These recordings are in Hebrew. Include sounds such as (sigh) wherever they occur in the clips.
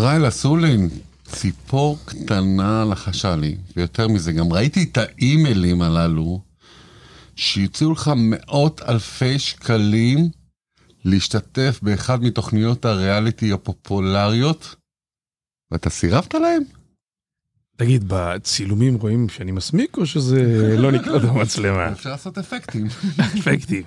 ישראל אסולין, ציפור קטנה לחשה לי, ויותר מזה, גם ראיתי את האימיילים הללו, שהציעו לך מאות אלפי שקלים להשתתף באחד מתוכניות הריאליטי הפופולריות, ואתה סירבת להם? תגיד, בצילומים רואים שאני מסמיק או שזה לא נקלט במצלמה? (laughs) אפשר לעשות אפקטים. אפקטים.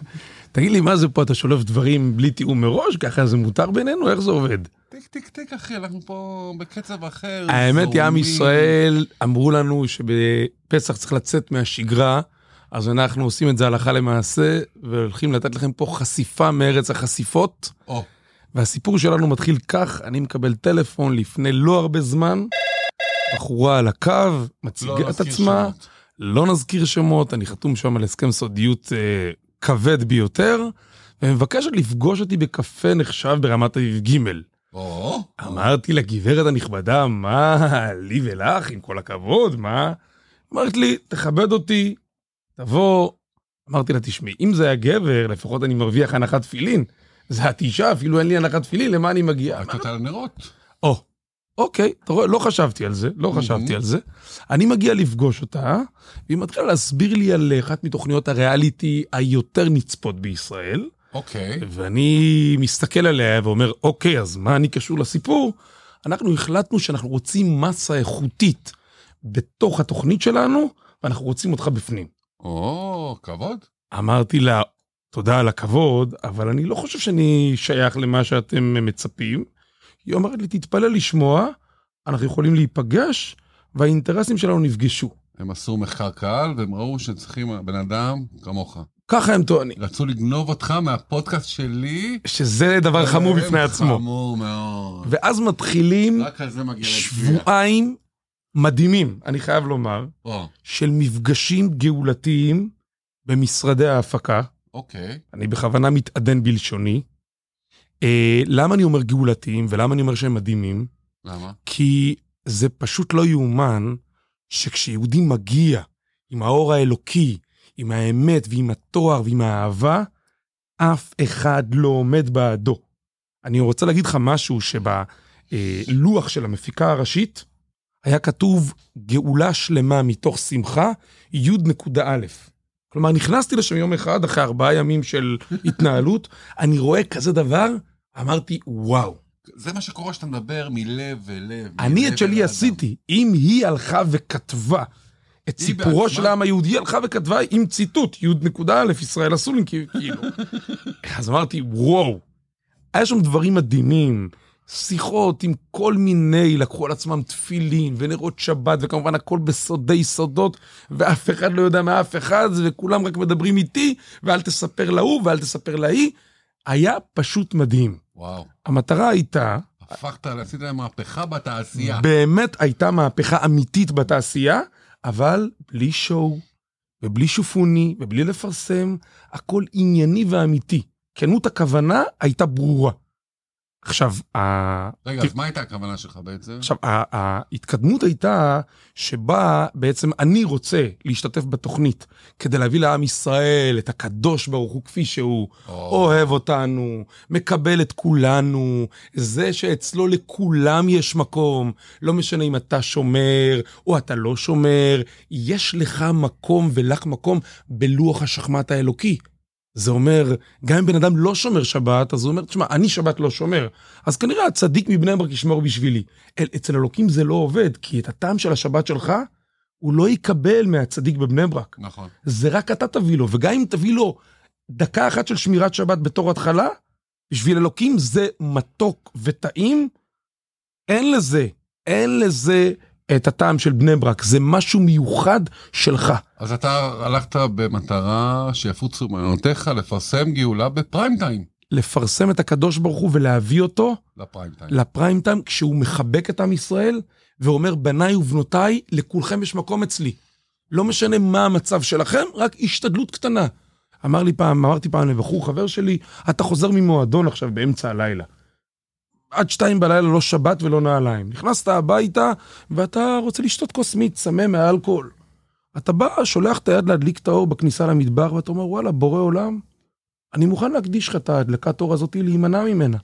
תגיד לי, מה זה פה, אתה שולף דברים בלי תיאום מראש? ככה זה מותר בינינו? איך זה עובד? טיק טיק טיק אחי, אנחנו פה בקצב אחר. האמת היא, עם. ישראל אמרו לנו שבפסח צריך לצאת מהשגרה, אז אנחנו עושים את זה הלכה למעשה, והולכים לתת לכם פה חשיפה מארץ החשיפות. או, והסיפור שלנו מתחיל כך, אני מקבל טלפון לפני לא הרבה זמן, בחורה על הקו, לא מציגה את נזכיר עצמה, שמות. לא נזכיר שמות, אני חתום שם על הסכם סודיות אה, כבד ביותר, ומבקשת לפגוש אותי בקפה נחשב ברמת אביב ג'. או, אמרתי לגברת הנכבדה, מה, לי ולך, עם כל הכבוד, מה? אמרת לי, תכבד אותי, תבוא. אמרתי לה, תשמעי, אם זה היה גבר, לפחות אני מרוויח הנחת תפילין. זה את אישה, אפילו אין לי הנחת תפילין, למה אני מגיע? רק אותה לנרות. או, אוקיי, אתה רואה, לא חשבתי על זה, לא מהמם. חשבתי על זה. אני מגיע לפגוש אותה, והיא מתחילה להסביר לי על אחת מתוכניות הריאליטי היותר נצפות בישראל, אוקיי. ואני מסתכל עליה ואומר, אוקיי, אז מה אני קשור לסיפור? אנחנו החלטנו שאנחנו רוצים מסה איכותית בתוך התוכנית שלנו, ואנחנו רוצים אותך בפנים. או, כבוד. אמרתי לה, תודה על הכבוד, אבל אני לא חושב שאני שייך למה שאתם מצפים. היא אומרת לי, תתפלא לשמוע, אנחנו יכולים להיפגש, והאינטרסים שלנו נפגשו. הם עשו מחקר קהל, והם ראו שצריכים בן אדם כמוך. ככה הם טוענים, רצו לגנוב אותך מהפודקאסט שלי. שזה דבר חמור בפני עצמו. חמור מאוד. ואז מתחילים. שבועיים מדהימים, אני חייב לומר, או, של מפגשים גאולתיים במשרדי ההפקה. אוקיי. אני בכוונה מתעדן בלשוני. אה, למה אני אומר גאולתיים ולמה אני אומר שהם מדהימים? למה? כי זה פשוט לא יאומן שכשיהודי מגיע עם האור האלוקי, עם האמת ועם התואר ועם האהבה, אף אחד לא עומד בעדו. אני רוצה להגיד לך משהו שבלוח של המפיקה הראשית היה כתוב גאולה שלמה מתוך שמחה, י'.א'. כלומר, נכנסתי לשם יום אחד אחרי ארבעה ימים של התנהלות, אני רואה כזה דבר, אמרתי, וואו. זה מה שקורה כשאתה מדבר מלב ולב. אני את שלי עשיתי. אם היא הלכה וכתבה את סיפורו? של העם היהודי, היא הלכה וכתבה עם ציטוט, י'.א', ישראל אסולין, כאילו. (laughs) אז אמרתי, וואו. היה שם דברים מדהימים, שיחות עם כל מיני, לקחו על עצמם תפילין ונרות שבת, וכמובן הכל בסודי סודות, ואף אחד לא יודע מאף אחד, וכולם רק מדברים איתי, ואל תספר להוא ואל תספר להיא. היה פשוט מדהים. וואו. המטרה הייתה, הפכת, עשית להם מהפכה בתעשייה. באמת הייתה מהפכה אמיתית בתעשייה, אבל בלי שואו, ובלי שופוני, ובלי לפרסם, הכל ענייני ואמיתי. כנות הכוונה הייתה ברורה. עכשיו, ה... רגע, אז מה הייתה הכוונה שלך בעצם? עכשיו, ההתקדמות הייתה שבה בעצם אני רוצה להשתתף בתוכנית כדי להביא לעם ישראל את הקדוש ברוך הוא כפי שהוא, או, אוהב אותנו, מקבל את כולנו, זה שאצלו לכולם יש מקום, לא משנה אם אתה שומר או אתה לא שומר, יש לך מקום ולך מקום בלוח השחמט האלוקי. זה אומר, גם אם בן אדם לא שומר שבת, אז הוא אומר, תשמע, אני שבת לא שומר, אז כנראה הצדיק מבני ברק ישמור בשבילי. אל, אצל אלוקים זה לא עובד, כי את הטעם של השבת שלך, הוא לא יקבל מהצדיק בבני ברק. נכון. זה רק אתה תביא לו, וגם אם תביא לו דקה אחת של שמירת שבת בתור התחלה, בשביל אלוקים זה מתוק וטעים, אין לזה, אין לזה את הטעם של בני ברק, זה משהו מיוחד שלך. אז אתה הלכת במטרה שיפוצו מעיינותיך לפרסם גאולה בפריים טיים. לפרסם את הקדוש ברוך הוא ולהביא אותו לפריים טיים. לפריים טיים כשהוא מחבק את עם ישראל ואומר בניי ובנותיי לכולכם יש מקום אצלי. לא משנה מה המצב שלכם, רק השתדלות קטנה. אמר לי פעם, אמרתי פעם לבחור חבר שלי, אתה חוזר ממועדון עכשיו באמצע הלילה. עד שתיים בלילה לא שבת ולא נעליים. נכנסת הביתה ואתה רוצה לשתות כוס מיץ, צמא מהאלכוהול. אתה בא, שולח את היד להדליק את האור בכניסה למדבר ואתה אומר וואלה, בורא עולם, אני מוכן להקדיש לך את ההדלקת אור הזאתי להימנע ממנה.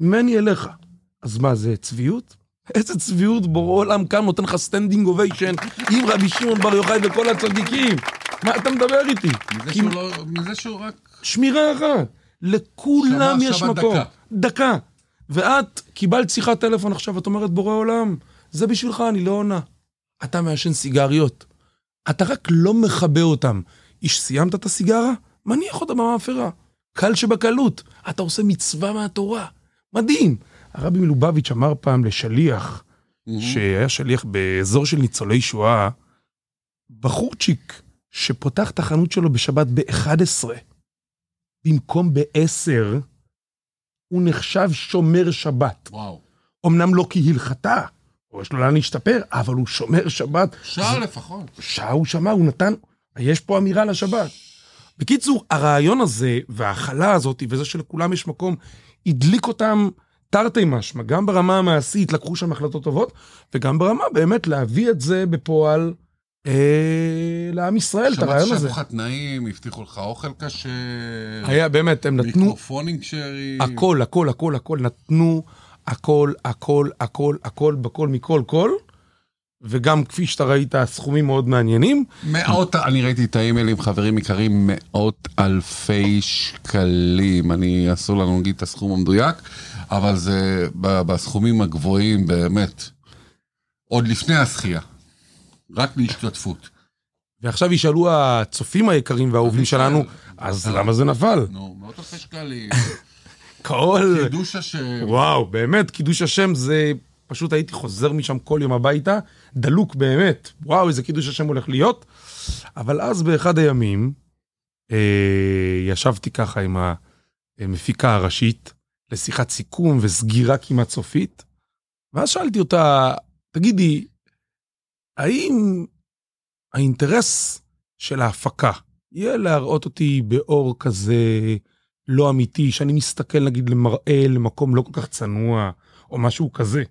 ממני אליך. אז מה, זה צביעות? (laughs) איזה צביעות בורא עולם כאן נותן לך standing ovation עם רבי שמעון בר יוחאי וכל הצדיקים. מה אתה מדבר איתי? מזה כי- שהוא לא- מזה שהוא רק... שמירה אחת. לכולם יש מקום. דקה. דקה. ואת קיבלת שיחת טלפון עכשיו, את אומרת, בורא עולם, זה בשבילך, אני לא עונה. אתה מעשן סיגריות. אתה רק לא מכבה אותם. איש, סיימת את הסיגרה? מניח אותה במאפרה. קל שבקלות. אתה עושה מצווה מהתורה. מדהים. הרבי מלובביץ' אמר פעם לשליח, שהיה שליח באזור של ניצולי שואה, בחורצ'יק שפותח את החנות שלו בשבת ב-11, במקום ב-10, הוא נחשב שומר שבת. וואו. אמנם לא כהלכתה, או יש לו לאן להשתפר, אבל הוא שומר שבת. שעה לפחות. שעה הוא שמע, הוא נתן, יש פה אמירה לשבת. בקיצור, הרעיון הזה וההכלה הזאת, וזה שלכולם יש מקום, הדליק אותם תרתי משמע, גם ברמה המעשית לקחו שם החלטות טובות, וגם ברמה באמת להביא את זה בפועל לעם ישראל, את הרעיון שמעתי הזה. שארוחת תנאים, הבטיחו לך אוכל כשר, היה באמת, הם נתנו מיקרופונים כשרים. הכל, הכל, הכל, הכל, נתנו הכל, הכל, הכל, הכל, בכל, מכל, כל. וגם כפי שאתה ראית, סכומים מאוד מעניינים. מאות, אני ראיתי את האימיילים, חברים יקרים, מאות אלפי שקלים. אני, אסור לנו להגיד את הסכום המדויק, אבל זה בסכומים הגבוהים באמת. עוד לפני הזכייה. רק להשתתפות. ועכשיו ישאלו הצופים היקרים והאהובים שלנו, אז למה זה נפל? נו, מאות אלפי שקלים. (laughs) כל... קידוש השם. וואו, באמת, קידוש השם זה... פשוט הייתי חוזר משם כל יום הביתה, דלוק באמת. וואו, איזה קידוש השם הולך להיות. אבל אז באחד הימים, אה, ישבתי ככה עם המפיקה הראשית לשיחת סיכום וסגירה כמעט סופית, ואז שאלתי אותה, תגידי, האם האינטרס של ההפקה יהיה להראות אותי באור כזה לא אמיתי, שאני מסתכל נגיד למראה, למקום לא כל כך צנוע, או משהו כזה.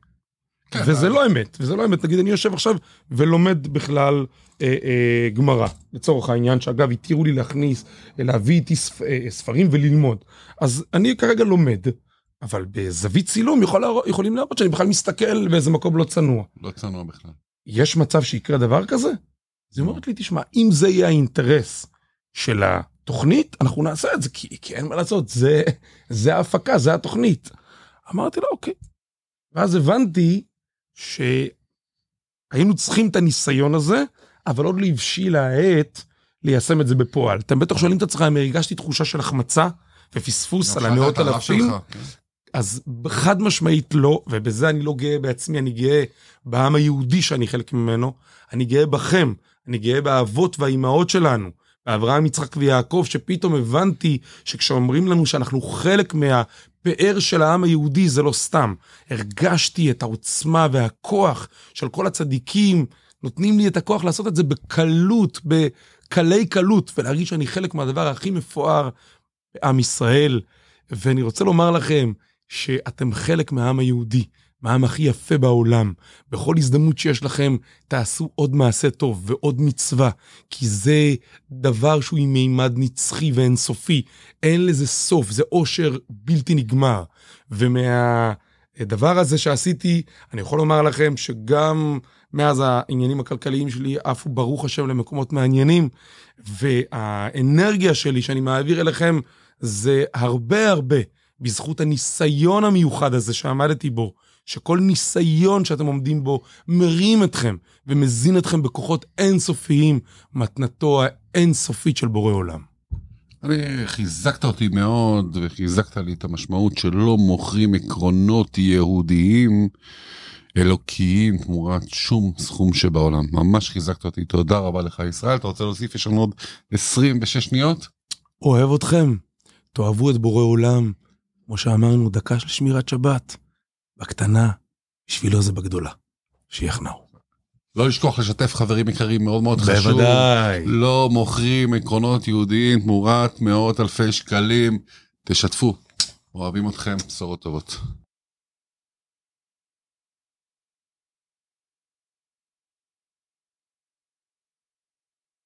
כן, וזה אבל- לא אמת, וזה לא אמת. נגיד, אני יושב עכשיו ולומד בכלל אה, אה, גמרא, לצורך העניין, שאגב, התירו לי להכניס, אה, להביא איתי ספ, אה, ספרים וללמוד. אז אני כרגע לומד, אבל בזווית צילום יכול להראות, יכולים להראות שאני בכלל מסתכל באיזה מקום לא צנוע. לא צנוע בכלל. יש מצב שיקרה דבר כזה? אז היא אומרת לי, תשמע, אם זה יהיה האינטרס של התוכנית, אנחנו נעשה את זה, כי, כי אין מה לעשות, זה, זה ההפקה, זה התוכנית. אמרתי לה, אוקיי. ואז הבנתי שהיינו צריכים את הניסיון הזה, אבל עוד לא הבשילה העת ליישם את זה בפועל. אתם בטח שואלים את עצמכם, הרגשתי תחושה של החמצה ופספוס על המאות אלפים? שלך, כן. אז חד משמעית לא, ובזה אני לא גאה בעצמי, אני גאה בעם היהודי שאני חלק ממנו, אני גאה בכם, אני גאה באבות והאימהות שלנו, באברהם, יצחק ויעקב, שפתאום הבנתי שכשאומרים לנו שאנחנו חלק מהפאר של העם היהודי, זה לא סתם. הרגשתי את העוצמה והכוח של כל הצדיקים, נותנים לי את הכוח לעשות את זה בקלות, בקלי קלות, ולהרגיש שאני חלק מהדבר הכי מפואר בעם ישראל. ואני רוצה לומר לכם, שאתם חלק מהעם היהודי, מהעם הכי יפה בעולם. בכל הזדמנות שיש לכם, תעשו עוד מעשה טוב ועוד מצווה, כי זה דבר שהוא עם מימד נצחי ואינסופי. אין לזה סוף, זה אושר בלתי נגמר. ומהדבר הזה שעשיתי, אני יכול לומר לכם שגם מאז העניינים הכלכליים שלי עפו ברוך השם למקומות מעניינים, והאנרגיה שלי שאני מעביר אליכם זה הרבה הרבה בזכות הניסיון המיוחד הזה שעמדתי בו, שכל ניסיון שאתם עומדים בו מרים אתכם ומזין אתכם בכוחות אינסופיים, מתנתו האינסופית של בורא עולם. אני, חיזקת אותי מאוד, וחיזקת לי את המשמעות שלא מוכרים עקרונות יהודיים אלוקיים תמורת שום סכום שבעולם. ממש חיזקת אותי, תודה רבה לך ישראל. אתה רוצה להוסיף? יש לנו עוד 26 שניות? אוהב אתכם, תאהבו את בורא עולם, כמו שאמרנו, דקה של שמירת שבת, בקטנה, בשבילו זה בגדולה. שיחנאו. לא לשכוח לשתף חברים יקרים, מאוד מאוד חשוב. בוודאי. לא מוכרים עקרונות יהודיים תמורת מאות אלפי שקלים. תשתפו. אוהבים אתכם, בשורות טובות.